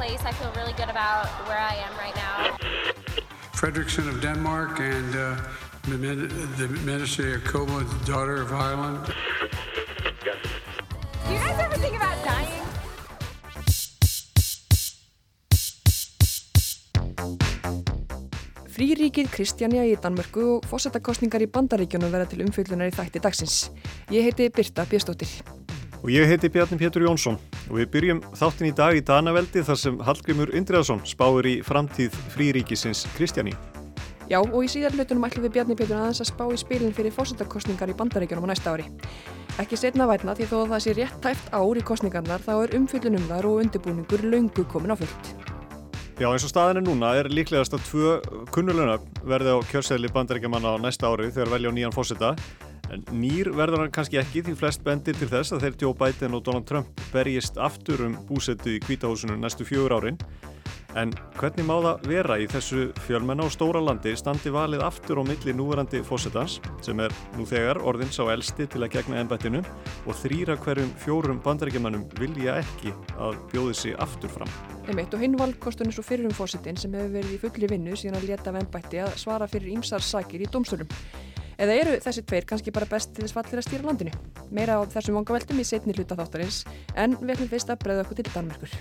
Place. I feel really good about where I am right now. Fredrickson of Denmark and uh, the, the Minister Jacobo, the daughter of Ireland. Do you guys ever think about dying? Fríríkið Kristjania í Danmörku og fósettakostningar í bandaríkjunum verða til umfyllunar í þætti dagsins. Ég heiti Birta Bjöstóttir. Og ég heiti Bjarni Pétur Jónsson og við byrjum þáttin í dag í Danaveldi þar sem Hallgrimur Indriðarsson spáir í framtíð fríríkisins Kristjani. Já, og í síðar hlutunum ætlum við Bjarni Pétur aðeins að spá í spilin fyrir fósettakostningar í bandaríkjunum á næsta ári. Ekki setna vætna því þó að það sé rétt tæft ár í kostningarnar þá er umfyllunum þar og undirbúningur laungu komin á fullt. Já, eins og staðin er núna er líklegast að tvö kunnulöna verði á kjörsæli bandaríkjamanna á næsta ári þegar velja á nýjan fósetta. En nýr verður hann kannski ekki því flest bendir til þess að þeir Joe Biden og Donald Trump berjist aftur um búsettu í kvítahúsinu næstu fjögur árin. En hvernig má það vera í þessu fjölmenna og stóra landi standi valið aftur á milli núverandi fósettans sem er nú þegar orðins á elsti til að gegna ennbættinu og þrýra hverjum fjórum bandaríkjamannum vilja ekki að bjóði sig aftur fram. Einmitt og hinn valkostun er svo fyrir um fósettin sem hefur verið í fulli vinnu síðan að leta af ennbætti að svara fyrir ímsar sakir í domstölum. Eða eru þessi tveir kannski bara best til þess fallir að stýra landinu? Meira á þessum vangaveltum í setni hluta þáttarins en við ætlum fyrst að breyða okkur til Danmerkur.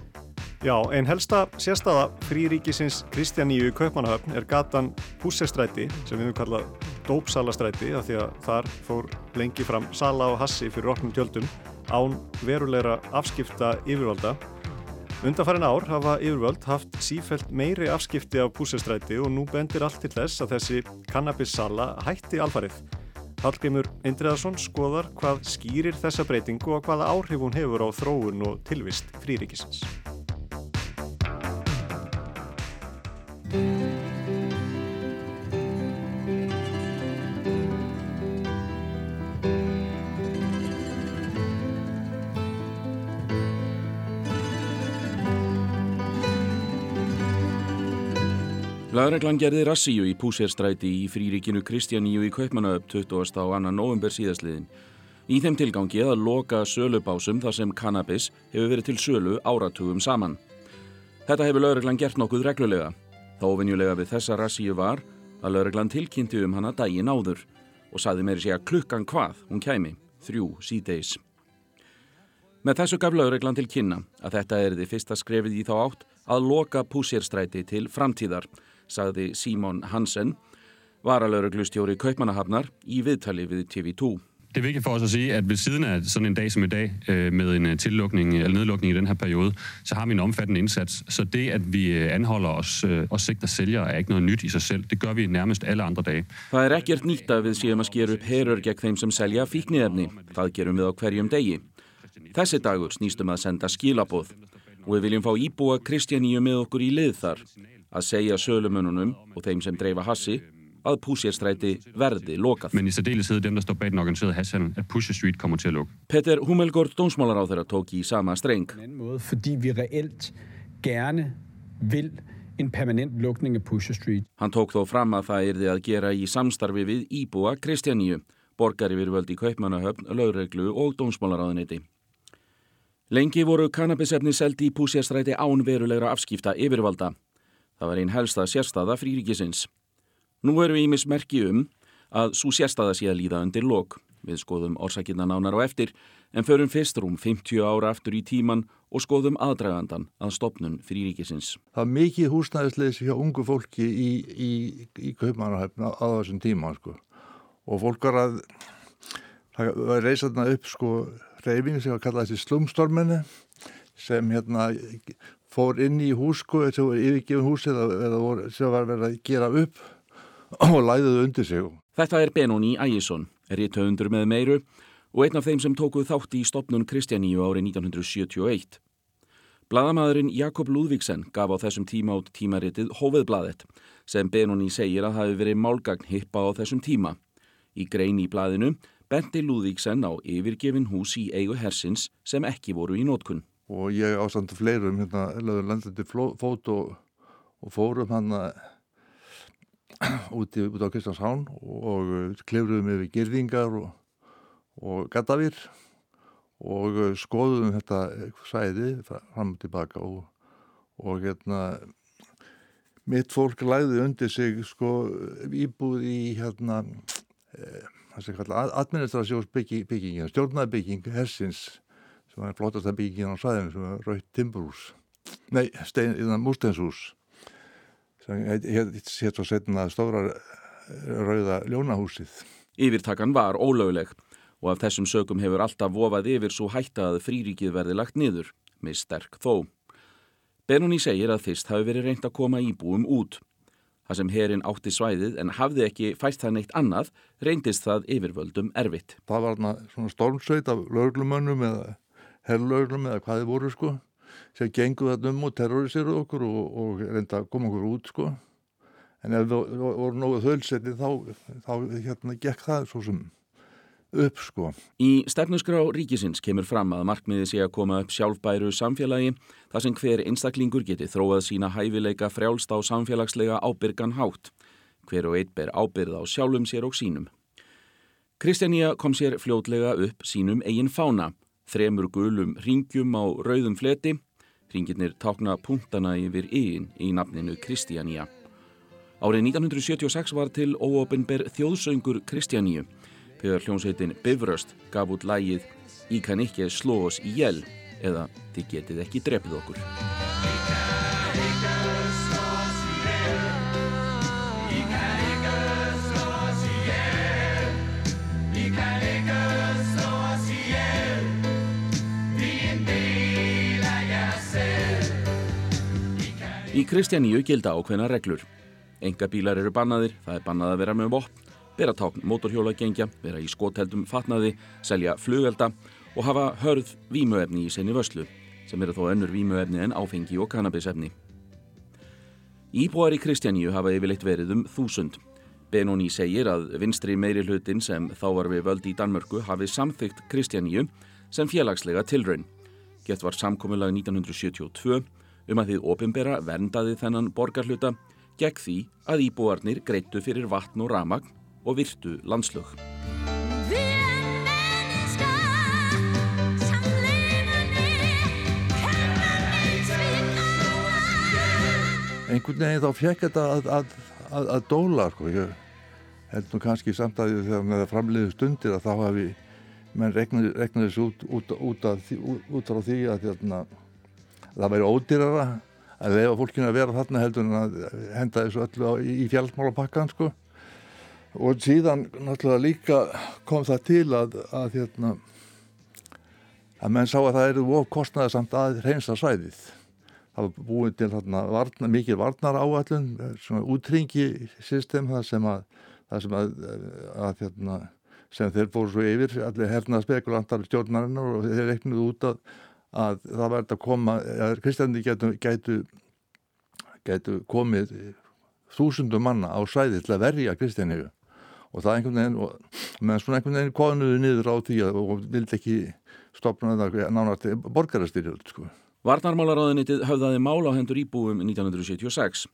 Já, einn helsta sérstaða fríríkisins Kristjaníu Kaupmannahöfn er gatan Pússestræti sem við höfum kallað Dópsalastræti af því að þar fór lengi fram sala og hassi fyrir oknum tjöldum án verulegra afskipta yfirvalda. Undanfærin ár hafa yfirvöld haft sífælt meiri afskipti af Pússestræti og nú bendir allt til þess að þessi kannabissala hætti alfarið. Hallgrimur Indriðarsson skoðar hvað skýrir þessa breytingu og hvaða áhrif hún hefur á þróun og tilvist fríríkisins. Lagreglan gerði rassíu í Púsérstræti í fríríkinu Kristjaníu í Kaupmannöf 20. á annan november síðastliðin. Í þeim tilgangi að loka sölubásum þar sem kannabis hefur verið til sölu áratugum saman. Þetta hefur lauruglan gert nokkuð reglulega. Þá ofinjulega við þessa rassíu var að lauruglan tilkynnti um hana daginn áður og saði meiri segja klukkan hvað hún kæmi, þrjú síðdeis. Með þessu gaf lauruglan til kynna að þetta er þið fyrsta skrefið í þá átt að loka Púsérstræti til framtíðar sagði Simon Hansen, varalaureglustjóri Kaupmannahafnar í viðtali við TV2. Det er vigtigt for os at sige, at ved siden af sådan en dag som i dag, øh, med en tillukning eller nedlukning i den her periode, så har vi en omfattende indsats. Så det, at vi anholder os øh, og sigter sælger, er ikke noget nyt i sig selv. Det gør vi nærmest alle andre dage. Það er ekkert nýtt að við séum að skera upp herur gegn þeim sem selja fíkniðefni. Það gerum við á hverjum degi. Þessi dagur snýstum að senda skilaboð og við viljum fá íbúa Kristjaníu með okkur í lið þar að segja sölumununum og þeim sem dreifa hassi að Pusherstræti verði lokað. Men i særdeleshed dem, der står bag den organiserede hashhandel, at Pusher Street kommer til at lukke. Peter Hummelgaard, dómsmálaráþeira, tók í sama streng. Måde, fordi vi reelt gerne vil en permanent lukning af Pusher Street. Hann tók þó fram að það yrði að gera í samstarfi við Íbúa Kristjaníu, borgari við völdi Kaupmannahöfn, laurreglu og dómsmálaráðuniti. Lengi voru kannabisefni seldi í Pusherstræti án verulegra afskipta yfirvalda. Það var einn helsta sérstaða fríríkisins. Nú erum við ímis merki um að svo sérstaða sé að líða undir lok. Við skoðum orsakirna nánar á eftir en förum fyrst rúm 50 ára aftur í tíman og skoðum aðdragandan að stopnun fríríkisins. Það er mikið húsnæðisleysi hjá ungu fólki í, í, í kaupmannahöfna á þessum tíma sko. og fólk var að það reysaðna upp sko reyfing sem var kallað þessi slumstorminni sem hérna fór inn í hús sko, sem var yfirgefin húsið eða voru, sem var verið að gera upp og læðuðu undir sig. Þetta er Benóni Ægjesson, rítöfundur með meiru og einn af þeim sem tókuð þátti í stopnun Kristjaníu árið 1971. Blaðamaðurinn Jakob Lúðvíksen gaf á þessum tíma át tímaritið Hóveðblaðet sem Benoni segir að hafi verið málgagn hippa á þessum tíma. Í grein í blaðinu benti Lúðvíksen á yfirgefin hús í eigu hersins sem ekki voru í nótkunn. Og ég ásandu fleirum hérna, lögur landandi fót og, og fórum hann úti út á Kristjanshán og klefruðum yfir gerðingar og, og gattavir og skoðum þetta sæði fram og tilbaka og, og hérna mitt fólk læði undir sig sko íbúð í hérna eh, administrasjónsbygging stjórnabygging hersins sem var flottast að byggingin á sæðinu sem var Raut Timburhús nei, mústenshús sem hétt svo setna stóra rauða ljónahúsið Yfirtakan var ólögleg og af þessum sögum hefur alltaf vofað yfir svo hætta að fríríkið verði lagt niður, með sterk þó. Benoni segir að fyrst hafi verið reynd að koma íbúum út. Það sem herin átti svæðið en hafði ekki fæst það neitt annað, reyndist það yfirvöldum erfitt. Það var svona stormsveit af löglumönnum eða herrlöglum eða hvaði voru sko, sem genguð þetta um og terroriseruð okkur og, og reynda að koma okkur út sko. En ef það voru nógu þölsetti þá, þá hérna gekk það svo sem upp sko. Í stefnusgrá ríkisins kemur fram að markmiði sé að koma upp sjálfbæru samfélagi þar sem hver einstaklingur geti þróað sína hæfileika frjálst á samfélagslega ábyrgan hátt. Hver og eitt ber ábyrð á sjálfum sér og sínum. Kristjánía kom sér fljótlega upp sínum eigin fána, þremur gulum ringjum á rauðum fleti, ringirnir tákna punktana yfir yinn í nafninu Kristjánía. Árið 1976 var til óopenber þjóðsöngur Kristjáníu þegar hljómsveitin Bifröst gaf út lægið Í kann ekki sló oss í jæl eða Þið getið ekki drefið okkur. Í Kristjaníu gilda ákveðna reglur. Enga bílar eru bannaðir, það er bannað að vera með vopn bera tákn mótorhjólagengja, vera í skotheldum fatnaði, selja flugelda og hafa hörð vímuefni í senni vöslu, sem eru þó önnur vímuefni en áfengi og kannabisefni. Íbúar í Kristjaníu hafa yfirleitt verið um þúsund. Benoni segir að vinstri meiri hlutin sem þá var við völd í Danmörku hafi samþygt Kristjaníu sem félagslega tilraun. Gett var samkominlag 1972 um að þið opimbera verndaði þennan borgarhluta gegn því að íbúarnir greittu fyrir vatn og ramagn og virtu landslög. Einhvern veginn þá fekk þetta að, að, að, að dóla, sko. Ég held nú kannski samt að þegar það framleiði stundir að þá hafi menn regnaði þessu út, út, út, út frá því að þérna, það væri ódýrara að leifa fólkinu að vera þarna heldur en að henda þessu öllu á, í fjallmálapakkan, sko. Og síðan náttúrulega líka kom það til að að, hérna, að menn sá að það eru of kostnaði samt að reynsa svæðið. Það var búin til þarna, varna, mikið varnar áallun svona útringi system það sem að, það sem, að, hérna, sem þeir fóru svo yfir allir hernaða spekulantar stjórnarinnar og þeir reiknuðu út að, að það verði að koma að kristjandi gætu, gætu gætu komið þúsundum manna á svæði til að verja kristjaníu og það einhvern veginn og meðan svona einhvern veginn konuðu niður á því og vildi ekki stopna þetta nánast borgarastyrjöld sko. Varnarmálaráðinitið höfðaði mála á hendur íbúum 1976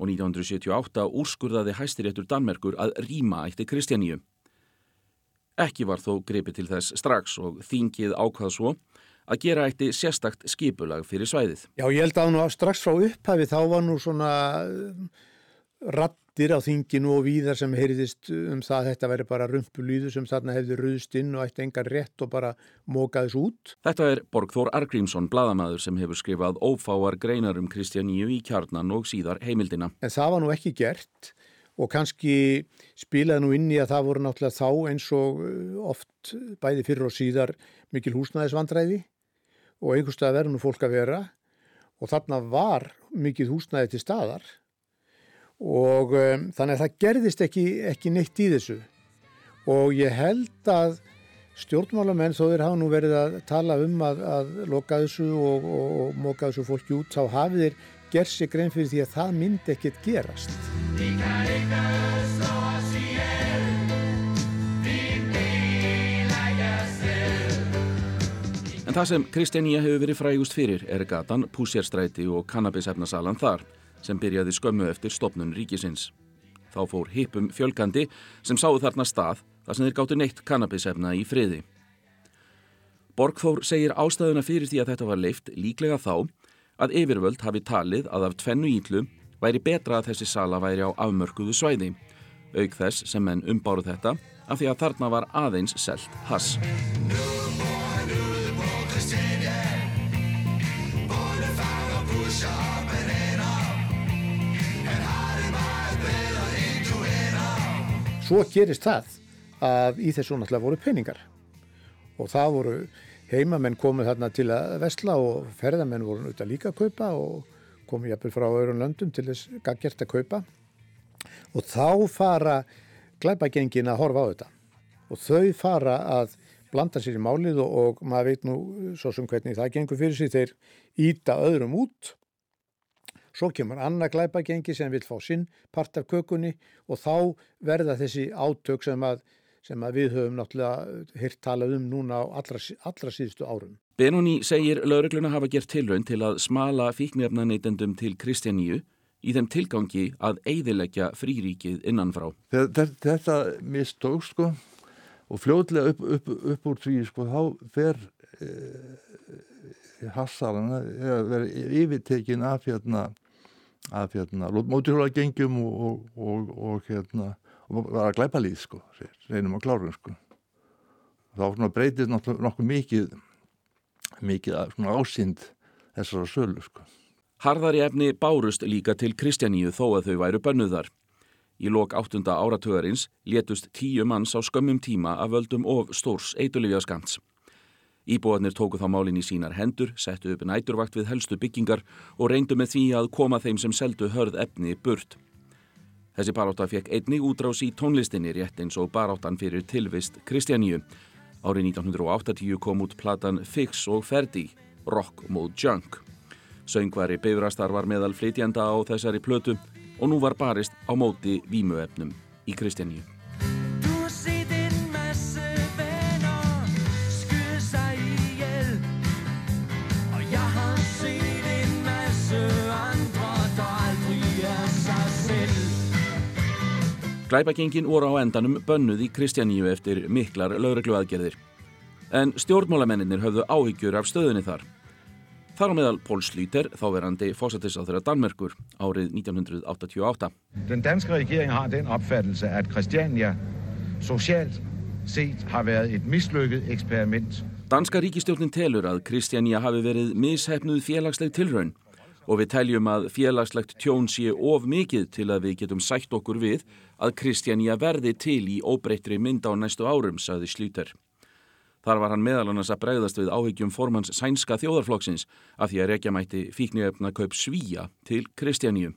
og 1978 úrskurðaði hæstiréttur Danmerkur að rýma eitti Kristjaníu. Ekki var þó greipið til þess strax og þingið ákvað svo að gera eitti sérstakt skipulag fyrir svæðið. Já, ég held að nú strax frá upphafi þá var nú svona rattir á þinginu og víðar sem heyriðist um það að þetta veri bara rumpulýðu sem þarna hefði ruðst inn og ætti engar rétt og bara mókaðis út. Þetta er Borgþór Argrímsson, bladamæður sem hefur skrifað ófáar greinar um Kristjaníu í kjarnan og síðar heimildina. En það var nú ekki gert og kannski spilaði nú inn í að það voru náttúrulega þá eins og oft bæði fyrir og síðar mikil húsnæðisvandræði. Og einhverstað verður nú fólk að vera. Og þarna var mikil húsnæði til staðar. Og um, þannig að það gerðist ekki, ekki neitt í þessu. Og ég held að stjórnmálamenn þó þeir hafa nú verið að tala um að, að loka þessu og, og, og móka þessu fólki út, þá hafið þeir gerð sér grein fyrir því að það myndi ekkert gerast. En það sem Kristjaníja hefur verið frægust fyrir er gatan, púsjárstræti og kannabisefnasalan þar sem byrjaði skömmu eftir stopnun ríkisins. Þá fór hipum fjölgandi sem sáu þarna stað þar sem þeir gáttu neitt kannabisefna í friði. Borgþór segir ástæðuna fyrir því að þetta var leift líklega þá að yfirvöld hafi talið að af tvennu íllu væri betra að þessi sala væri á afmörkuðu svæði, auk þess sem menn umbáru þetta af því að þarna var aðeins selt hass. Svo gerist það að í þessu náttúrulega voru peningar og það voru heimamenn komið þarna til að vestla og ferðamenn voru auðvitað líka að kaupa og komið jafnvel frá öðrum löndum til þess gaggjert að kaupa. Og þá fara glæpagengin að horfa á þetta. Og þau fara að blanda sér í málið og, og maður veit nú svo sem hvernig það gengur fyrir sig þeir íta öðrum út. Svo kemur annað glæpagengi sem vil fá sinn part af kökunni og þá verða þessi átök sem að, sem við höfum náttúrulega hirt talað um núna á allra, allra síðustu árum. Benoni segir laurugluna hafa gert tilraun til að smala fíknefna neytendum til Kristjaníu í þeim tilgangi að eiðilegja fríríkið innanfrá. Þetta, þetta mistók sko og fljóðlega upp, upp, upp úr því sko þá fer eh, hassalana að vera yfirtekin af hérna af hérna móturhjóla gengjum og, og, og, og hérna og var að glæpa líð sko reynum að klára sko þá breytist nokkuð mikið mikið ásýnd þessara sölu sko Harðari efni bárust líka til Kristjaníu þó að þau væru bönnuðar. Í lok áttunda áratugarins létust tíu manns á skömmum tíma af völdum of stórs eitulifja skants. Íbúarnir tóku þá málinn í sínar hendur, settu upp næturvakt við helstu byggingar og reyndu með því að koma þeim sem seldu hörð efni burt. Þessi barátta fekk einnig útrás í tónlistinni rétt eins og baráttan fyrir tilvist Kristjaníu. Árið 1980 kom út platan Fix og Ferdi, Rock Mode Junk. Söngvari Beifrastar var meðal flytjanda á þessari plötu og nú var barist á móti vímuefnum í Kristjaníu. Glæpagengin voru á endanum bönnuð í Kristjaníu eftir miklar laurugluaðgerðir. En stjórnmálamennir höfðu áhyggjur af stöðunni þar. Þar á meðal Pól Slíter, þáverandi fósættisáþurra Danmerkur, árið 1988. Den danske regering har den opfattelse, at Christiania socialt set har været et mislykket eksperiment. Danska ríkistjórnin telur að Kristjania hafi verið mishefnuð félagsleg tilraun og við teljum að félagslegt tjón sé of mikið til að við getum sætt okkur við að Kristjania verði til í óbreyttri mynd á næstu árum, sagði Slíter. Þar var hann meðal annars að bregðast við áhyggjum formans sænska þjóðarflokksins af því að rekja mætti fíknjöfna kaup svíja til Kristjaníu.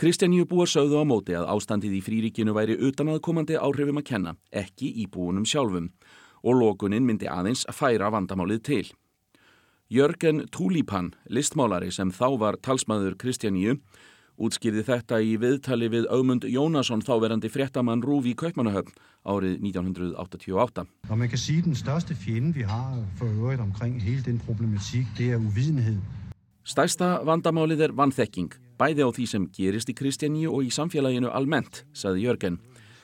Kristjaníu búar sögðu á móti að ástandið í fríríkinu væri utanaðkomandi áhrifum að kenna, ekki íbúunum sjálfum og lókunin myndi aðeins að færa vandamálið til. Jörgen Túlípan, listmálari sem þá var talsmaður Kristjaníu, útskýrði þetta í viðtali við Aumund Jónasson þáverandi fréttamann Rúfi Kaupmannahöfn árið 1988. Og man kan sige, den største fjende, vi har for øvrigt omkring hele den problematik, det er uvidenhed. Stærsta vandamálið er vannþekking, bæði á því sem gerist í Kristjaníu og í samfélaginu almennt, saði Jörgen,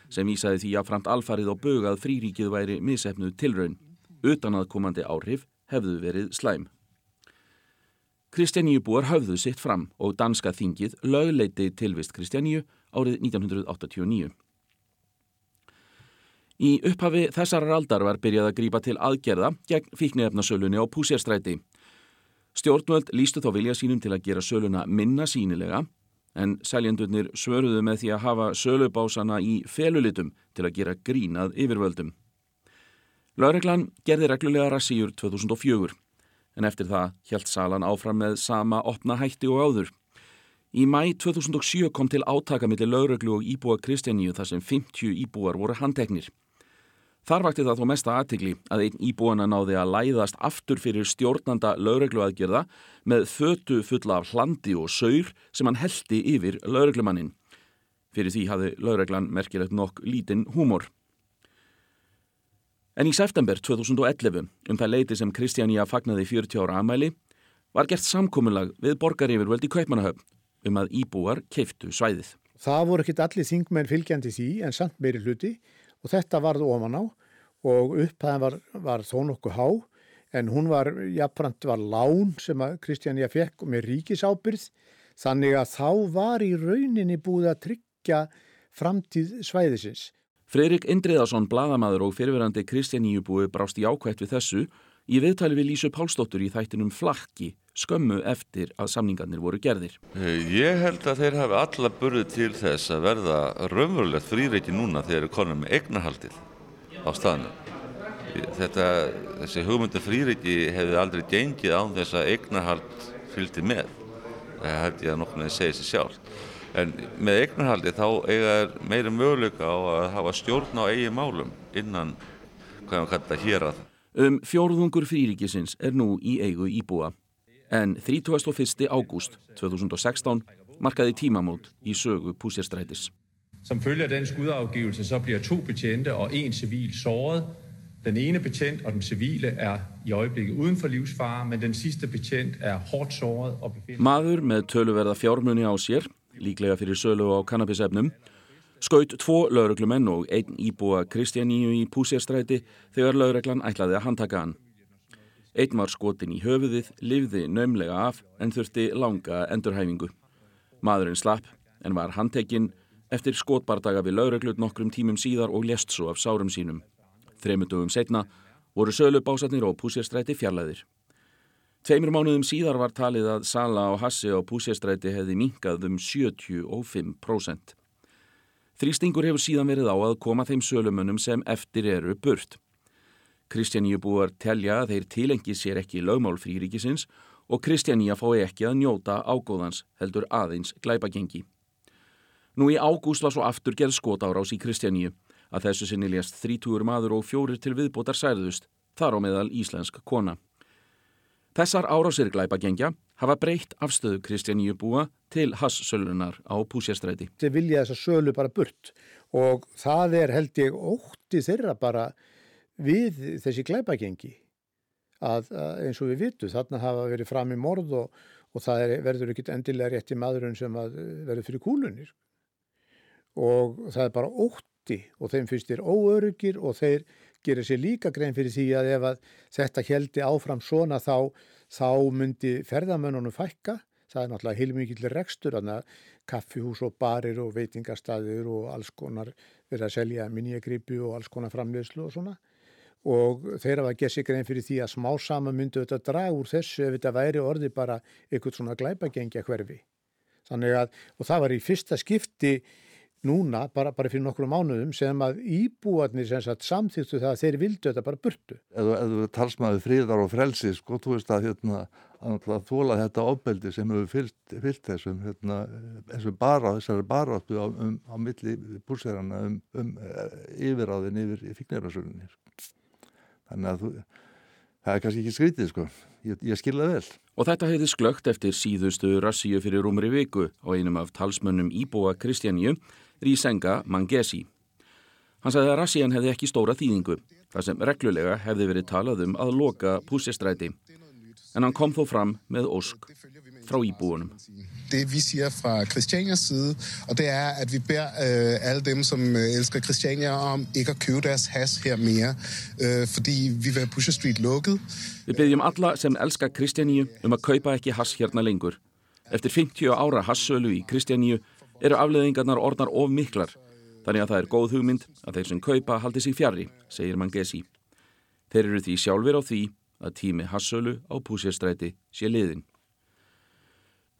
sem vísaði því að framt alfarið og bögað fríríkið væri misefnuð tilraun. Utan að komandi áhrif hefðu verið slæm. Kristjaníubúar höfðu sitt fram og danska þingið lögleiti tilvist Kristjaníu árið 1989. Í upphafi þessarar aldar var byrjað að grípa til aðgerða gegn fíknefnasölunni á Púsérstræti. Stjórnvöld lístu þá vilja sínum til að gera söluna minna sínilega en seljendurnir svöruðu með því að hafa sölubásana í felulitum til að gera grínað yfirvöldum. Laureglan gerði reglulega rassíur 2004 en eftir það hjælt salan áfram með sama opna hætti og áður. Í mæ 2007 kom til átakamilli lauruglu og íbúa Kristjaníu þar sem 50 íbúar voru handteknir. Þar vakti það þó mesta aðtigli að einn íbúana náði að læðast aftur fyrir stjórnanda laurugluaðgerða með fötu fulla af hlandi og saur sem hann heldi yfir lauruglumannin. Fyrir því hafði lauruglan merkilegt nokk lítinn húmor. En í september 2011, um það leiti sem Kristjánía fagnaði 40 ára amæli, var gert samkominlag við borgaryfirvöld í Kaupmannahöfn um að íbúar keiftu svæðið. Það voru ekkit allir þingmenn fylgjandi því en samt meiri hluti og þetta varð ofan á og upphæðan var, var þó nokkuð há en hún var, jafnframt var lán sem að Kristjánía fekk með ríkisábyrð þannig að þá var í rauninni búið að tryggja framtíð svæðisins. Freirik Indriðarsson, bladamadur og fyrirverandi Kristjaníu búi brást í ákvætt við þessu í viðtali við Lísu Pálsdóttur í þættinum Flakki skömmu eftir að samningarnir voru gerðir. Ég held að þeir hafi alla burðið til þess að verða raunverulegt frýreiki núna þegar þeir eru konum með eignarhaldið á staðnum. Þetta, þessi hugmyndu frýreiki hefði aldrei gengið án þess að eignarhald fylgdi með. Það held ég að nokkur með segja sér sjálf. En með eignarhaldi þá eiga meiri möguleika á að hafa stjórn á eigi málum innan, hvað maður kallar, hér að. Um fjórðungur frýrikisins er nú í eigu íbúa. En 31. ágúst 2016 markaði tímamót í sögu Pusherstrætis. Som følge af den skudafgivelse så bliver to betjente og en civil såret. Den ene betjent og den civile er i øjeblikket uden for livsfare, men den sidste betjent er hårdt såret og befinder Maður með töluverða fjármunni á sér, líklega fyrir sölu á kannabisefnum, skaut tvo lauruglumenn og einn íbúa Kristjaníu í Pusherstræti þegar lauruglan ætlaði að handtaka hann. Einn var skotin í höfuðið, livði naumlega af en þurfti langa endurhæfingu. Maðurinn slapp en var handtekinn eftir skotbardaga við lauruglut nokkrum tímum síðar og lest svo af sárum sínum. Þreymundugum setna voru sölubásatnir og púsjastræti fjarlæðir. Tveimur mánuðum síðar var talið að sala á hassi og púsjastræti hefði minkað um 75%. Þrýstingur hefur síðan verið á að koma þeim sölumönnum sem eftir eru burt. Kristjaníu búar telja að þeir tilengi sér ekki lögmál fríríkisins og Kristjaníu fái ekki að njóta ágóðans heldur aðeins glæpagengi. Nú í ágúst var svo aftur gerð skotárás í Kristjaníu að þessu sinni lést 30 maður og fjórir til viðbótar særðust, þar á meðal íslensk kona. Þessar árásir glæpagengja hafa breytt afstöðu Kristjaníu búa til hassölunar á púsjastræti. Þeir vilja þessa sölu bara burt og það er held ég ótti þeirra bara við þessi glæpagengi að, að eins og við vitum þarna hafa verið fram í morð og, og það er, verður ekkit endilega rétt í maðurinn sem verður fyrir kúlunir og það er bara ótti og þeim þér óörugir og þeir gerir sér líka grein fyrir því að ef að þetta heldi áfram svona þá, þá myndi ferðamönnunum fækka. Það er náttúrulega heilmikið rekstur að kaffihús og barir og veitingastaðir og alls konar verið að selja minniagripi og alls konar framleyslu og svona. Og þeir hafa gett sér grein fyrir því að smá sama myndu þetta draga úr þessu ef þetta væri orði bara eitthvað svona glæpagengja hverfi þannig að, og það var í fyrsta skipti núna, bara, bara fyrir nokkru mánuðum sem að íbúarnir sem sagt samþýttu það að þeir vildu þetta bara burtu. Ef þú talsmaður fríðar og frelsi, sko, þú veist að hérna, að þóla þetta ofbeldi sem hefur fyllt, fyllt þessum hérna, þessum bara, þessari baráttu á, um, á milli búrserana um, um yfiráðin yfir fíknirasölunnir. Þannig að þú, það er kannski ekki skrítið, sko. Ég, ég skilða vel. Og þetta heiði sklögt eftir síðustu rassíu fyrir rúmri viku á einum af talsmönnum íbúa Kristjaníu Rísenga Mangesi. Hann sagði að rassían hefði ekki stóra þýðingu, þar sem reglulega hefði verið talað um að loka púsistræti. En hann kom þó fram með ósk frá íbúunum. Det vi siger fra Christianias side, og det er, at vi ber øh, alle dem, som elsker Christiania om ikke at købe deres has her mere, øh, fordi vi vil have Pusher Street lukket. Við byggjum alla sem elska Kristjaníu um að kaupa ekki hass hérna lengur. Eftir 50 ára hassölu í Kristjaníu eru afleðingarnar orðnar of miklar, þannig að það er góð hugmynd að þeir sem kaupa haldi sig fjari, segir Mangesi. Þeir eru því sjálfur á því að tími hassölu á Pusherstræti sé liðin.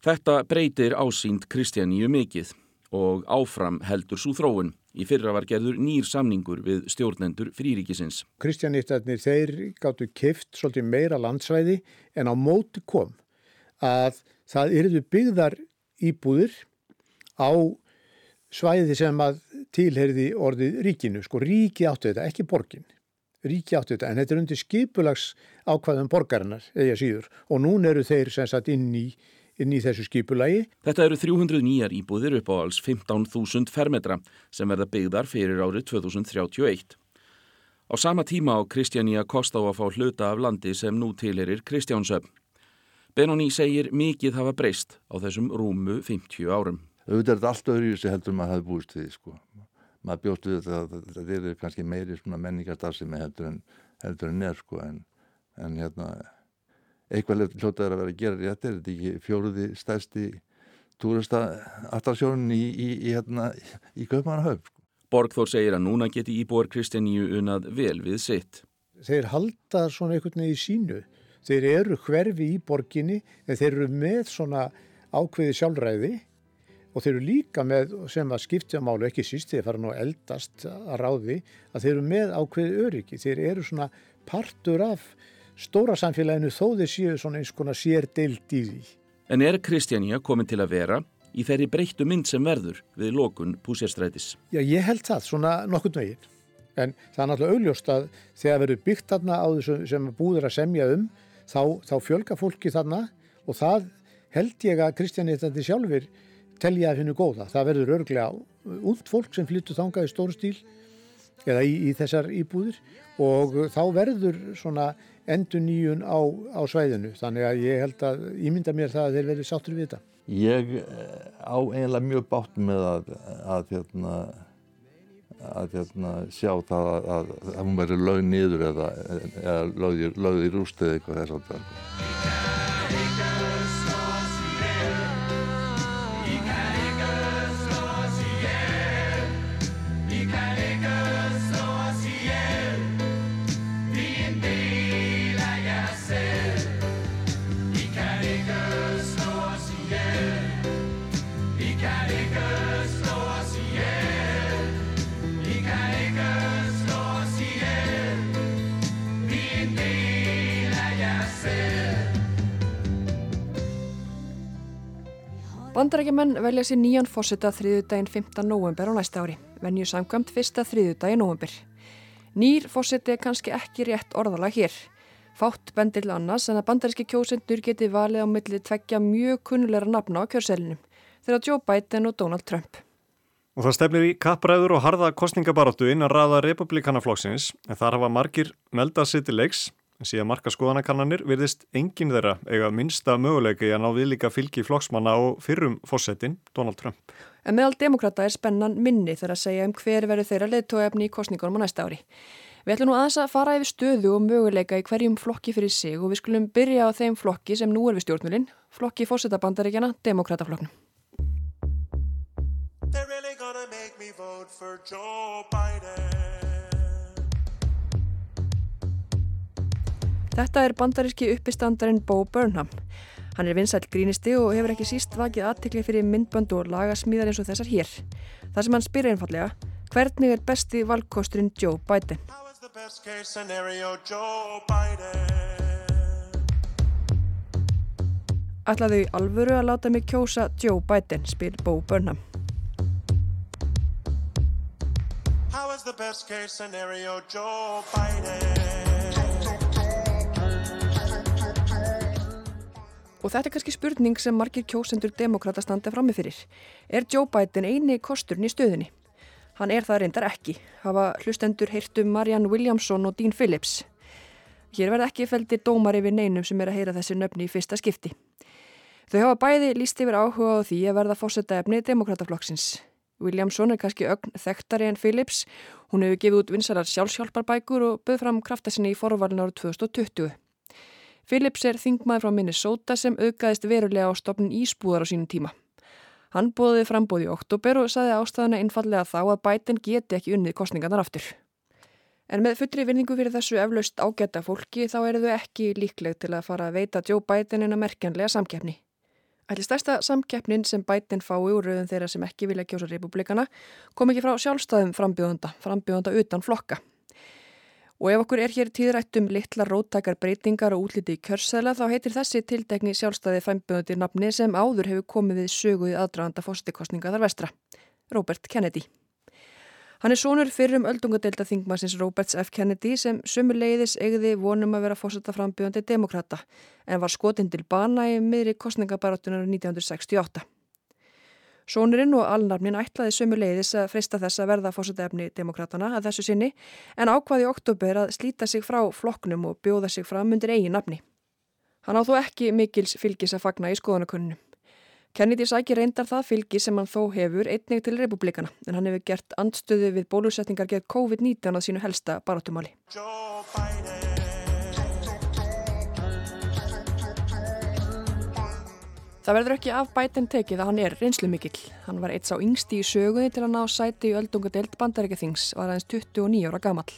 Þetta breytir ásýnd Kristjaníu mikið og áfram heldur svo þróun. Í fyrra var gerður nýr samningur við stjórnendur fríríkisins. Kristjanítarnir þeir gáttu kift svolítið meira landsvæði en á móti kom að það eruðu byggðar íbúðir á svæði sem að tilherði orðið ríkinu. Sko ríki áttu þetta, ekki borgin. ríki áttu þetta, en þetta er undir skipulags ákvaðum borgarinnar, eða síður, og nún eru þeir sem sagt inn í, inn í þessu skipulagi. Þetta eru 300 nýjar íbúðir upp á alls 15.000 fermetra sem verða byggðar fyrir árið 2031. Á sama tíma á Kristjaníu að kosta á að fá hluta af landi sem nú tilerir Kristjánsöfn. Benoni segir mikið hafa breyst á þessum rúmu 50 árum. Auðvitað er þetta allt öðru sem heldur maður hafi búist við, sko. Maður bjóstu þetta að þetta er kannski meiri menningarstarfsemi heldur en, heldur en er, sko, en, en hérna, eitthvað hljótaður að vera að gera rétt er þetta ekki fjóruði stærsti túrista attarsjónin í, í, í, hérna, í Kaupmannahöf, sko. Borgþór segir að núna geti íbúar Kristjaníu unnað vel við sitt. Þeir halda svona einhvern veginn í sínu þeir eru hverfi í borginni en þeir eru með svona ákveði sjálfræði og þeir eru líka með sem að skiptja málu ekki síst þeir fara nú eldast að ráði að þeir eru með ákveði öryggi þeir eru svona partur af stóra samfélaginu þó þeir séu svona eins konar sér deilt í því. En er Kristjánja komin til að vera í þeirri breyttu mynd sem verður við lokun púsérstrætis? Já, ég held það, svona nokkund veginn. En það er náttúrulega augljóst að þegar verður byggt þarna á þessu sem búður að semja um þá, þá fjölga fólki þarna og það held ég að Kristjánitandi sjálfur telja að finna góða. Það verður örglega út fólk sem flyttu þangað í stóru stíl eða í, í þessar íbúðir og þá verður svona endur nýjun á, á svæðinu. Þannig að ég held að, ég mynda mér það að þeir verður sáttur við þetta. Ég eh, á eiginlega mjög bátt með að, að hérna að hérna, sjá það að, að, að hún verður lögð niður eða, eða lögð í rúst eða eitthvað þess að það. Bandarækjumenn velja sér nýjan fósita þriðudaginn 15. november á næsta ári, venju samkvæmt fyrsta þriðudaginn november. Nýr fósiti er kannski ekki rétt orðalag hér. Fátt bendir annars en að bandaríski kjósendur geti valið á millið tveggja mjög kunnulegra nafna á kjörselinum, þeirra Joe Biden og Donald Trump. Og það stefnir í kappræður og harða kostningabaróttu innan raða republikanaflokksins en þar hafa margir meldað sitt í leiks Síðan marka skoðanakannanir virðist enginn þeirra eiga minnsta möguleika í að ná viðlíka fylgi flokksmanna og fyrrum fósettin, Donald Trump. En meðal demokrata er spennan minni þegar að segja um hver verður þeirra leittóefni í kostningunum á næsta ári. Við ætlum nú aðeins að fara yfir stöðu og möguleika í hverjum flokki fyrir sig og við skulum byrja á þeim flokki sem nú er við stjórnulinn, flokki fósettabandaríkjana, demokrataflokknum. Really Þetta er bandaríski uppistandarinn Bo Burnham. Hann er vinsæl grínisti og hefur ekki síst vakið aðtikli fyrir myndbönd og lagasmíðar eins og þessar hér. Það sem hann spyrir einfallega, hvernig er besti valkosturinn Joe Biden? Ætlaðu í alvöru að láta mig kjósa Joe Biden, spyr Bo Burnham. How is the best case scenario Joe Biden? Og þetta er kannski spurning sem margir kjósendur demokrata standa frammi fyrir. Er Joe Biden eini kosturinn í stöðunni? Hann er það reyndar ekki. Hafa hlustendur heyrtum Marianne Williamson og Dean Phillips. Hér verða ekki feldir dómar yfir neinum sem er að heyra þessi nöfni í fyrsta skipti. Þau hafa bæði líst yfir áhuga á því að verða fósetta efni demokrataflokksins. Williamson er kannski ögn þekktari en Phillips. Hún hefur gefið út vinsarar sjálfsjálfarbækur og böð fram krafta sinni í forvalin árið 2020. Phillips er þingmaður frá Minnesota sem aukaðist verulega á stopnin Ísbúðar á sínum tíma. Hann bóði frambóði í oktober og saði ástæðuna einfallega þá að Biden geti ekki unnið kostningarnar aftur. En með fullri vinningu fyrir þessu eflaust ágæta fólki þá eru þau ekki líkleg til að fara að veita Joe Biden en að merkjanlega samkeppni. Ætli stærsta samkeppnin sem Biden fái úr rauðum þeirra sem ekki vilja kjósa republikana kom ekki frá sjálfstæðum frambjóðanda, frambjóðanda utan flokka. Og ef okkur er hér tíðrætt um litla róttakar breytingar og útliti í kjörsæla þá heitir þessi tiltekni sjálfstæði fæmböðundir nafni sem áður hefur komið við söguði aðdraganda fóstikostninga þar vestra, Robert Kennedy. Hann er sonur fyrrum öldungadeilda þingmassins Roberts F. Kennedy sem sumuleiðis eigði vonum að vera fórsetta frambjöðandi demokrata en var skotinn til bana í miðri kostningabarátunar 1968. Sónurinn og alnarmin ætlaði sömu leiðis að frista þess að verða fósatefni demokratana að þessu sinni en ákvaði oktober að slíta sig frá flokknum og bjóða sig fram undir eigin nafni. Hann á þó ekki mikils fylgis að fagna í skoðanakunnum. Kennedy sækir reyndar það fylgi sem hann þó hefur einnig til republikana en hann hefur gert andstöðu við bólusetningar gegn COVID-19 að sínu helsta barátumáli. Það verður ekki af bætinn tekið að hann er reynslu mikill. Hann var eitt sá yngsti í sögunni til að ná sæti í öldungadeild bandarækjathings var aðeins 29 ára gamall.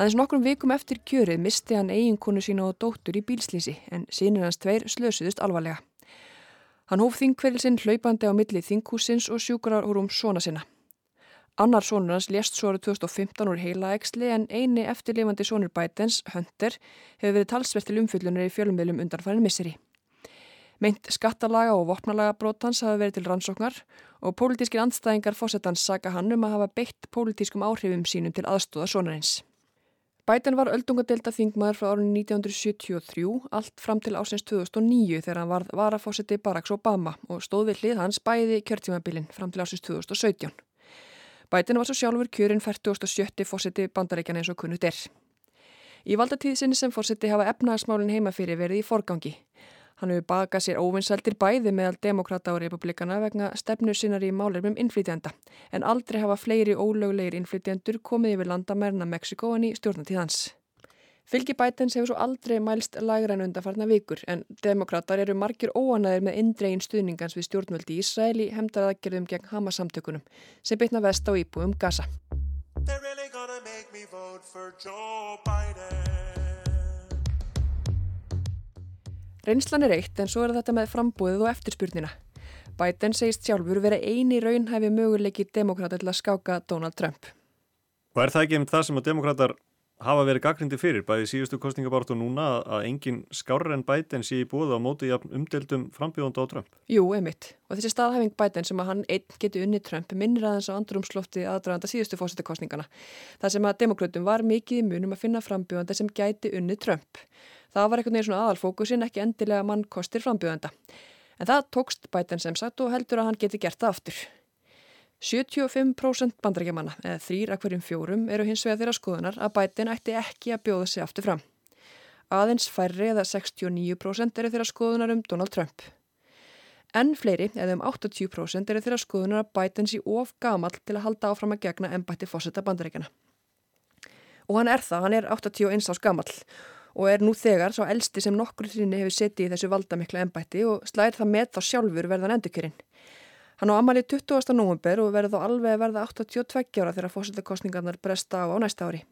Aðeins nokkrum vikum eftir kjörið misti hann eiginkonu sína og dóttur í bílslýsi en sínir hans tveir slösuðust alvarlega. Hann hóf þingkveðilsinn hlaupandi á milli þinghúsins og sjúkrarhúrum svona sinna. Annar sonur hans lést svo árið 2015 úr heila eksli en eini eftirlifandi sonur bætens, Hunter, hefur verið talsvert til umfyllunar í fjölumveilum undanfærin misseri. Meint skattalaga og vopnalaga brótans hafa verið til rannsóknar og pólitískir andstæðingar fósettans saka hann um að hafa beitt pólitískum áhrifum sínum til aðstóða sonarins. Biden var öldungadelta þingmaður frá árunni 1973 allt fram til ásins 2009 þegar hann varð varafósetti Barack Obama og stóð við hlið hans bæði kjörtímabilin fram til ásins 2017. Biden var svo sjálfur kjörinn 47. fósetti bandaríkjan eins og kunnut er. Í valdatíð sinni sem fósetti hafa efnagasmálinn heima fyrir verið í forgangi. Hann hefur bakað sér óvinnseldir bæði meðal demokrata og republikana vegna stefnu sinnar í málefnum innflytjanda en aldrei hafa fleiri ólöglegir innflytjandur komið yfir landamærna Mexiko en í stjórnatíðans. Fylgi bætens hefur svo aldrei mælst lagra en undarfarna vikur en demokrater eru margir óanæðir með indregin stuðningans við stjórnvöldi í Ísrael í hemdaraðgerðum gegn Hamas-samtökunum sem bytna vest á íbúum Gaza. Reynslan er eitt en svo er þetta með frambúðið og eftirspurnina. Biden segist sjálfur vera eini raunhæfi möguleiki demokrata til að skáka Donald Trump. Og er það ekki um það sem að demokrater hafa verið gaggrindi fyrir, bæði síðustu kostningabáratu núna að engin skárre en Biden sé í búið á móti umdeldum frambjóðanda á Trump? Jú, einmitt. Og þessi staðhæfing Biden sem að hann einn geti unni Trump minnir aðeins á andrumslofti aðdraðanda síðustu fósittakostningana. Það sem að demokrautum var mikið munum að finna frambjóðanda sem gæti unni Trump. Það var einhvern veginn svona aðalfókusin, ekki endilega mann kostir frambjöðanda. En það tókst bæten sem sagt og heldur að hann geti gert það aftur. 75% bandarækjamanna, eða þrýr að hverjum fjórum, eru hins vegar þeirra skoðunar að bætin ætti ekki að bjóða sig aftur fram. Aðeins færri eða 69% eru þeirra skoðunar um Donald Trump. En fleiri, eða um 80% eru þeirra skoðunar að bætin sé of gamal til að halda áfram að gegna ennbætti fósetta bandarækjana. Og hann er það, hann er 81 ás gamal og er nú þegar svo elsti sem nokkur sinni hefur setið í þessu valdamikla ennbætti og slæðir það með þá sjálfur verðan endurkjörinn. Hann á amalið 20. november og verður þá alveg að verða 82 ára þegar fósildakostningarnar bresta á á næsta ári.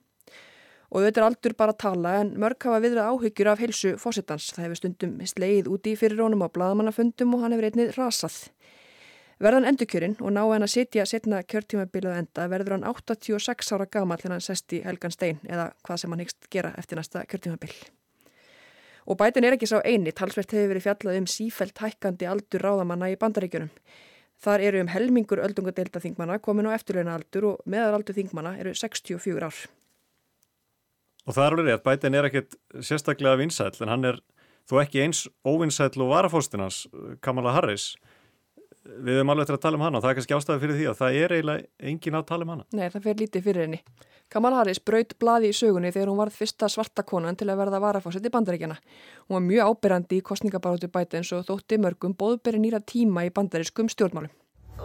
Og þetta er aldur bara að tala en mörg hafa viðrað áhyggjur af helsu fósittans. Það hefur stundum sleið úti fyrir rónum á bladamannafundum og hann hefur einnið rasað. Verðan endurkjörinn og ná hann að setja setna kjörtímabilað enda verður hann 86 ára gamall þegar hann sest í Helgan Stein eða hvað sem hann hyggst gera eftir næsta kjörtímabil. Og bætin er ekki sá eini, talsvert hefur verið fjallað um sífælt hækkandi aldur ráðamanna í bandaríkjunum. Þar eru um helmingur öldungadeilda þingmanna komin á eftirleina aldur og meðaraldur þingmanna eru 64 ár. Og það er alveg rétt, bætin er ekkit sérstaklega vinsæl en hann er þó ekki eins óvinsæl og varafóstinans Kamala Harris við höfum alveg eftir að tala um hana og það er kannski ástæði fyrir því að það er eiginlega engin að tala um hana. Nei, það fer lítið fyrir henni. Kamala Harris braut bladi í sögunni þegar hún varð fyrsta svarta konan til að verða varafásitt í bandaríkjana. Hún var mjög ábyrrandi í kostningabarótu bætens og þótti mörgum bóðberi nýra tíma í bandarískum stjórnmálum.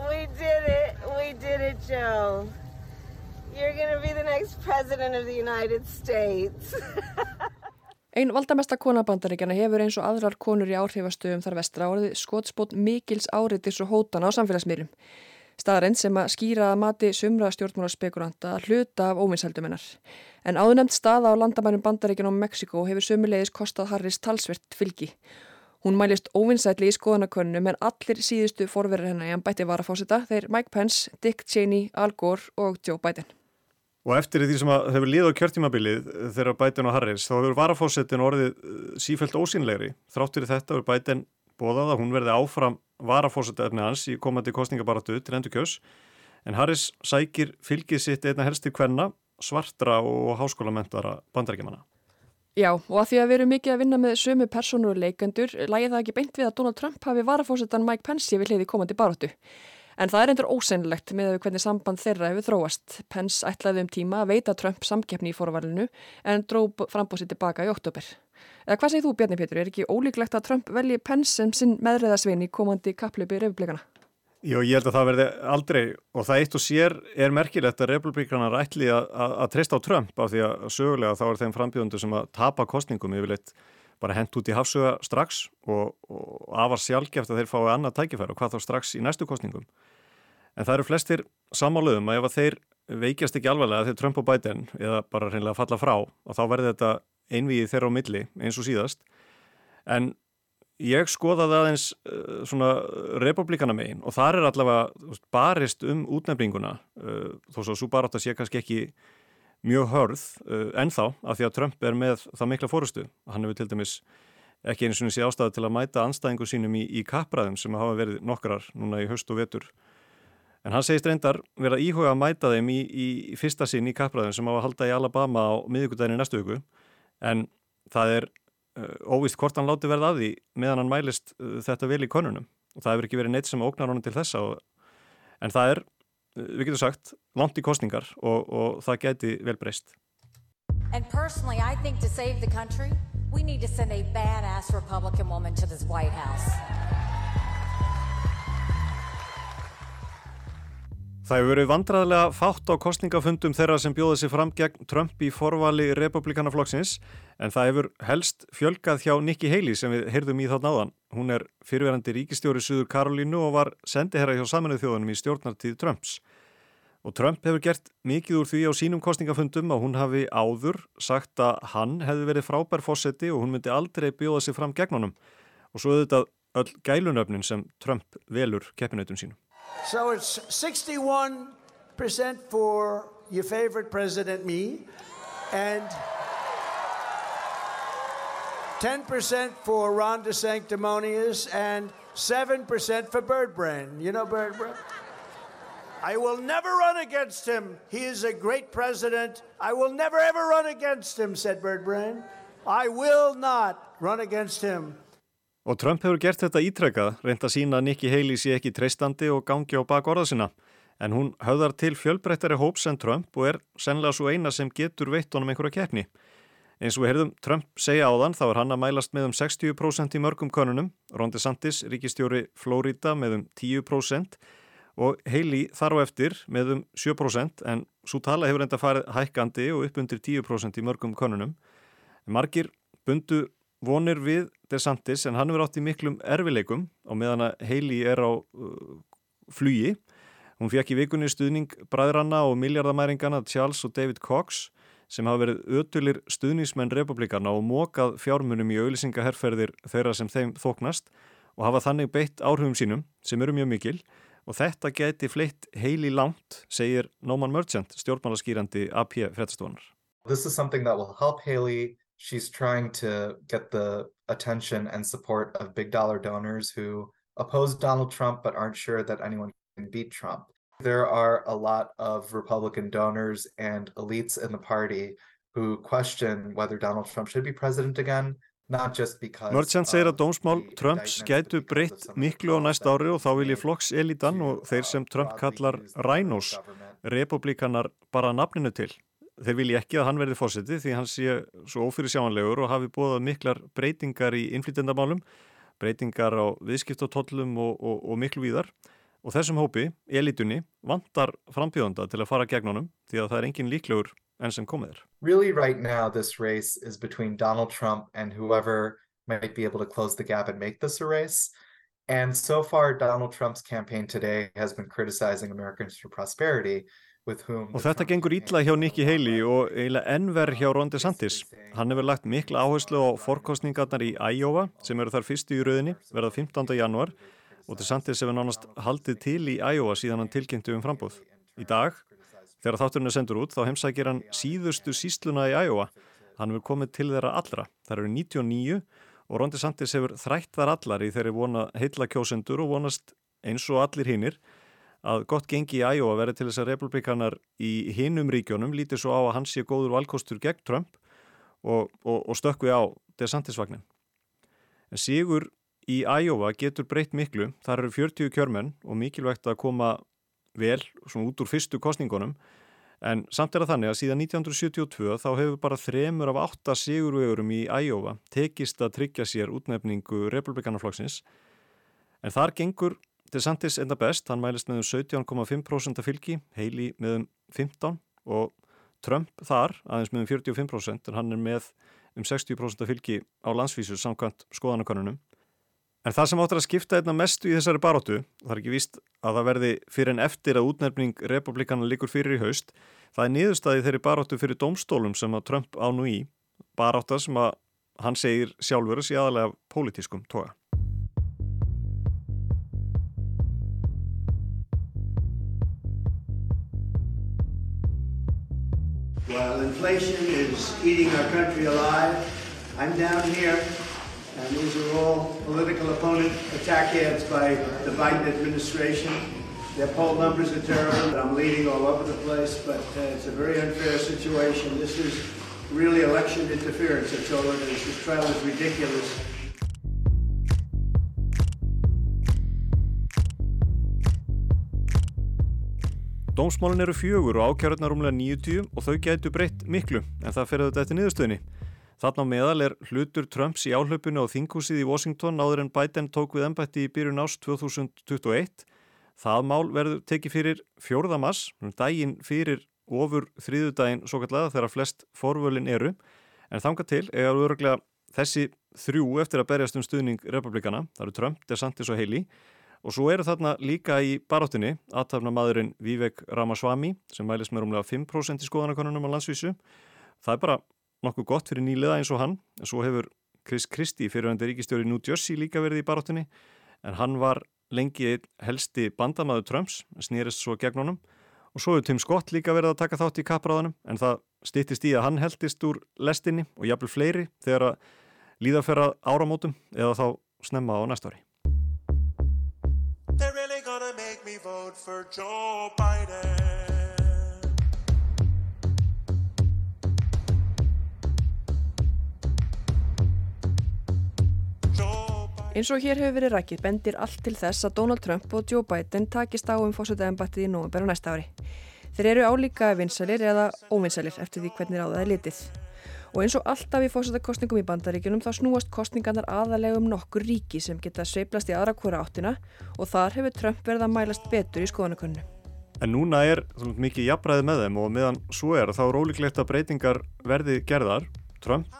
We did it, we did it Joe. You're gonna be the next president of the United States. Einn valdamesta konabandaríkjana hefur eins og aðrar konur í áhrifastöðum þar vestra orðið skotspót mikils áriðis og hótana á samfélagsmiðlum. Staðarinn sem að skýra að mati sumra stjórnmálarspekuranta að hluta af óvinsældum hennar. En áðunemt staða á landamænum bandaríkjana og Mexiko hefur sumulegis kostað Harris talsvert fylgi. Hún mælist óvinsætli í skoðanakönnum en allir síðustu forverðir hennar í hann bætti var að fósita þeir Mike Pence, Dick Cheney, Al Gore og Joe Biden. Og eftir því sem hefur lið á kjörtímabilið þegar Biden og Harris þá hefur varafósettin orðið sífælt ósynlegri. Þráttur í þetta hefur Biden bóðað að hún verði áfram varafósettefni hans í komandi kostningabaratu til endur kjöss. En Harris sækir fylgið sitt einna helsti kvenna, svartra og háskólamentara bandarækjumanna. Já, og að því að við erum mikið að vinna með sömu persónu og leikendur, lægi það ekki beint við að Donald Trump hafi varafósettan Mike Pence við hliði komandi baróttu. En það er endur ósennilegt með hvernig samband þeirra hefur þróast. Pence ætlaði um tíma að veita Trump samkeppni í fórvalinu en dró frambósið tilbaka í oktober. Eða hvað segir þú Bjarni Pétur, er ekki ólíklegt að Trump velji Pence sem sinn meðreðasvein í komandi kapplöpi reyfblikana? Jó, ég held að það verði aldrei og það eitt og sér er merkilegt að republikanar ætli að, treysta á Trump af því að sögulega þá er þeim frambjóðundu sem að tapa kostningum yfirleitt bara hent út í hafsuga strax og, og afar sjálfgeft að þeir fái annað tækifæri og hvað þá strax í næstu kostningum. En það eru flestir samáluðum að ef að þeir veikjast ekki alvarlega þegar Trump og Biden eða bara reynilega falla frá og þá verði þetta einvið þeirra á milli eins og síðast. En ég skoðaði aðeins uh, svona republikana megin og þar er allavega barist um útnefninguna uh, þó svo svo bara átt að sé kannski ekki mjög hörð uh, ennþá af því að Trump er með það mikla fórustu. Hann hefur til dæmis ekki eins og sé ástæði til að mæta anstæðingu sínum í, í kappræðum sem hafa verið nokkrar núna í höst og vetur. En hann segist reyndar verið að íhuga að mæta þeim í, í, fyrsta sinn í kappræðum sem hafa að halda í Alabama á miðugudaginu næstu viku en það er uh, óvist hvort hann láti verða að því meðan hann mælist uh, þetta vel í konunum og það hefur ekki verið neitt sem ógnar honum til þessa og, en það er, uh, við getum sagt, langt í kostningar og, og það geti vel breyst. And personally, I think to save the country, we need to send a badass Republican woman to this White House. Það hefur verið vandræðilega fátt á kostningafundum þeirra sem bjóða sér fram gegn Trump í forvali republikanaflokksins en það hefur helst fjölgað hjá Nikki Haley sem við heyrðum í þátt náðan. Hún er fyrirverandi ríkistjóri Suður Karolínu og var sendiherra hjá saminuð þjóðunum í stjórnartíð Trumps. Og Trump hefur gert mikið úr því á sínum kostningafundum að hún hafi áður sagt að hann hefði verið frábær fósetti og hún myndi aldrei bjóða sér fram gegn honum. Og svo auðvitað öll gælunöfnin sem Trump velur keppinautum sínum. So it's 61% for your favorite president, me, and 10% for Ron DeSanctimonious, and 7% for Bird Brain. You know Bird Brain? I will never run against him. He is a great president. I will never ever run against him, said Bird Brain. I will not run against him. Og Trump hefur gert þetta ítrekað, reynd að sína að Nikki Haley sé ekki treystandi og gangi á bak orða sinna. En hún höfðar til fjölbreyttari hóps en Trump og er sennilega svo eina sem getur veitt honum einhverja keppni. Eins og við heyrðum Trump segja á þann þá er hann að mælast með um 60% í mörgum konunum, Ron DeSantis, ríkistjóri Florida með um 10% og Haley þar á eftir með um 7% en svo tala hefur enda farið hækkandi og upp undir 10% í mörgum konunum. Margir bundu vonir við DeSantis en hann verið átt í miklum erfileikum og meðan að Haley er á uh, flugi. Hún fekk í vikunni stuðning bræðranna og miljardamæringana Charles og David Cox sem hafa verið ötulir stuðningsmenn republikana og mókað fjármunum í auðlisingaherrferðir þeirra sem þeim þóknast og hafa þannig beitt áhrifum sínum sem eru mjög mikil og þetta geti fleitt heili langt, segir Nóman Merchant, stjórnmálaskýrandi AP fréttastofunar. This is something that will help Haley she's trying to get the attention and support of big dollar donors who oppose Donald Trump but aren't sure that anyone can beat Trump. There are a lot of Republican donors and elites in the party who question whether Donald Trump should be president again. Merchant segir að dómsmál Trumps gætu breytt miklu á næst ári og þá vil ég flokks elitan og þeir sem Trump kallar rænos, republikanar bara nafninu til þeir vilja ekki að hann verði fósiti því hann sé svo ófyrir sjáanlegur og hafi búið miklar breytingar í innflytjandamálum, breytingar á viðskiptotollum og, og, og miklu víðar og þessum hópi, elitunni, vantar frambjóðanda til að fara gegn honum því að það er engin líklegur enn sem komið er. Really right now this race is between Donald Trump and whoever might be able to close the gap and make this a race. And so far Donald Trump's campaign today has been criticizing Americans for Prosperity Og þetta gengur ítla hjá Nikki Haley og eiginlega ennver hjá Ron DeSantis. Hann hefur lagt mikla áherslu á forkostningarnar í Iowa sem eru þar fyrstu í rauðinni, verða 15. januar og DeSantis hefur nánast haldið til í Iowa síðan hann tilkynntu um frambóð. Í dag, þegar þátturinn er sendur út, þá heimsækir hann síðustu sísluna í Iowa. Hann hefur komið til þeirra allra. Það eru 99 og Ron DeSantis hefur þrætt þar allar í þeirri vona heitla kjósendur og vonast eins og allir hinnir að gott gengi í Iowa verði til þess að republikanar í hinum ríkjónum lítið svo á að hans sé góður valkostur gegn Trump og, og, og stökku á DeSantis-vagnin. En sigur í Iowa getur breytt miklu, þar eru 40 kjörmenn og mikilvægt að koma vel út úr fyrstu kostningunum en samt er það þannig að síðan 1972 þá hefur bara þremur af átta sigurvegurum í Iowa tekist að tryggja sér útnefningu republikanaflokksins en þar gengur DeSantis enda best, hann mælist með um 17,5% fylgi, Haley með um 15 og Trump þar aðeins með um 45% en hann er með um 60% fylgi á landsvísu samkvæmt skoðanakonunum. En það sem áttur að skipta einna mestu í þessari baróttu, það er ekki víst að það verði fyrir en eftir að útnefning republikana líkur fyrir í haust, það er niðurstaði þeirri baróttu fyrir domstólum sem að Trump á nú í, barótta sem að hann segir sjálfur að sé aðalega pólitískum toga. Inflation is eating our country alive, I'm down here, and these are all political opponent attack ads by the Biden administration. Their poll numbers are terrible. I'm leading all over the place, but uh, it's a very unfair situation. This is really election interference, I told her. This trial is ridiculous. Dómsmálin eru fjögur og ákjörðnar umlega 90 og þau gætu breytt miklu en það fyrir þetta eftir niðurstöðni. Þarna á meðal er hlutur Trumps í áhlaupinu á þinghúsið í Washington áður en Biden tók við ennbætti í byrjun ást 2021. Það mál verður tekið fyrir fjórðamass, daginn fyrir ofur þrýðudaginn svo kallega þegar flest forvölin eru en þanga til er öruglega þessi þrjú eftir að berjast um stuðning republikana, það eru Trump, DeSantis og Haley Og svo eru þarna líka í baróttinni aðtafna maðurinn Vivek Ramaswamy sem mælist með rúmlega 5% í skoðanakonunum á landsvísu. Það er bara nokkuð gott fyrir nýliða eins og hann. En svo hefur Chris Christie fyrirvendir ríkistjóri New Jersey líka verið í baróttinni en hann var lengi helsti bandamaður Trumps, snýrist svo gegn honum. Og svo hefur Tim Scott líka verið að taka þátt í kappráðanum en það stýttist í að hann heldist úr lestinni og jafnvel fleiri þegar að líðaferra áramótum eða þá snemma á næsta ári. Vote for Joe Biden. Eins og hér hefur verið rækið bendir allt til þess að Donald Trump og Joe Biden takist á um fórsötaðanbattið í nógumber á næsta ári. Þeir eru álíka vinsælir eða óvinsælir eftir því hvernig á það er litið. Og eins og alltaf í fórsættakostningum í bandaríkjunum þá snúast kostningarnar aðalega um nokkur ríki sem geta sveiplast í aðra hvora áttina og þar hefur Trump verið að mælast betur í skoðanakunnu. En núna er mikið jafnræði með þeim og meðan svo er þá ólíklegt að breytingar verði gerðar. Trump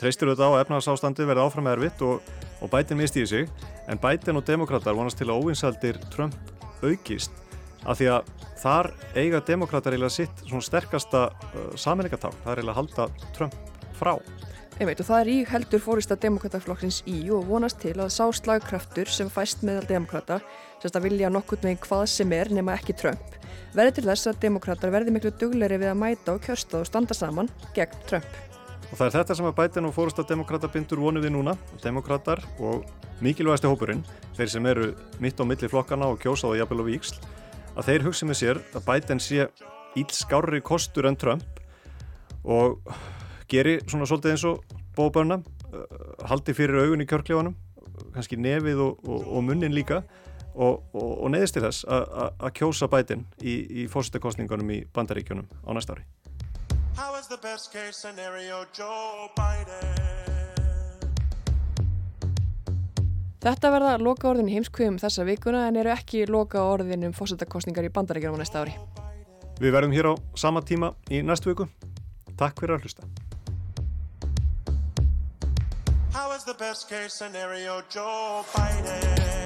treystir auðvitað á efnarsástandi verði áfram erfitt og, og Biden misti í sig en Biden og demokrater vonast til að óvinsaldir Trump aukist af því að þar eiga demokrater eiginlega sitt svona sterkasta uh, saminleikatál, það er eiginlega að halda Trump frá. Einmitt og það er í heldur fórista demokrataflokksins í og vonast til að sá slagkraftur sem fæst meðal demokrata, sérst að vilja nokkurt með hvað sem er nema ekki Trump, verði til þess að demokrater verði miklu dugleiri við að mæta og kjörsta og standa saman gegn Trump. Og það er þetta sem að bæta nú fórista demokrata bindur vonu við núna, demokrater og mikilvægasti hópurinn, þeir sem eru mitt á milli flokkana og kjósað og jafnvel og víksl, að þeir hugsa með sér að Biden sé íll skárri kostur en Trump og geri svona svolítið eins og bóðbörna uh, haldi fyrir augun í kjörklefanum kannski nefið og, og, og munnin líka og, og neðist til þess að kjósa Biden í, í fórstakostningunum í bandaríkjunum á næsta ári Þetta verða loka orðin heimskvöðum þessa vikuna en eru ekki loka orðin um fórstakostningar í bandaríkjunum á næsta ári. Við verðum hér á sama tíma í næstu viku. Takk fyrir að hlusta. How is the best case scenario Joe Biden?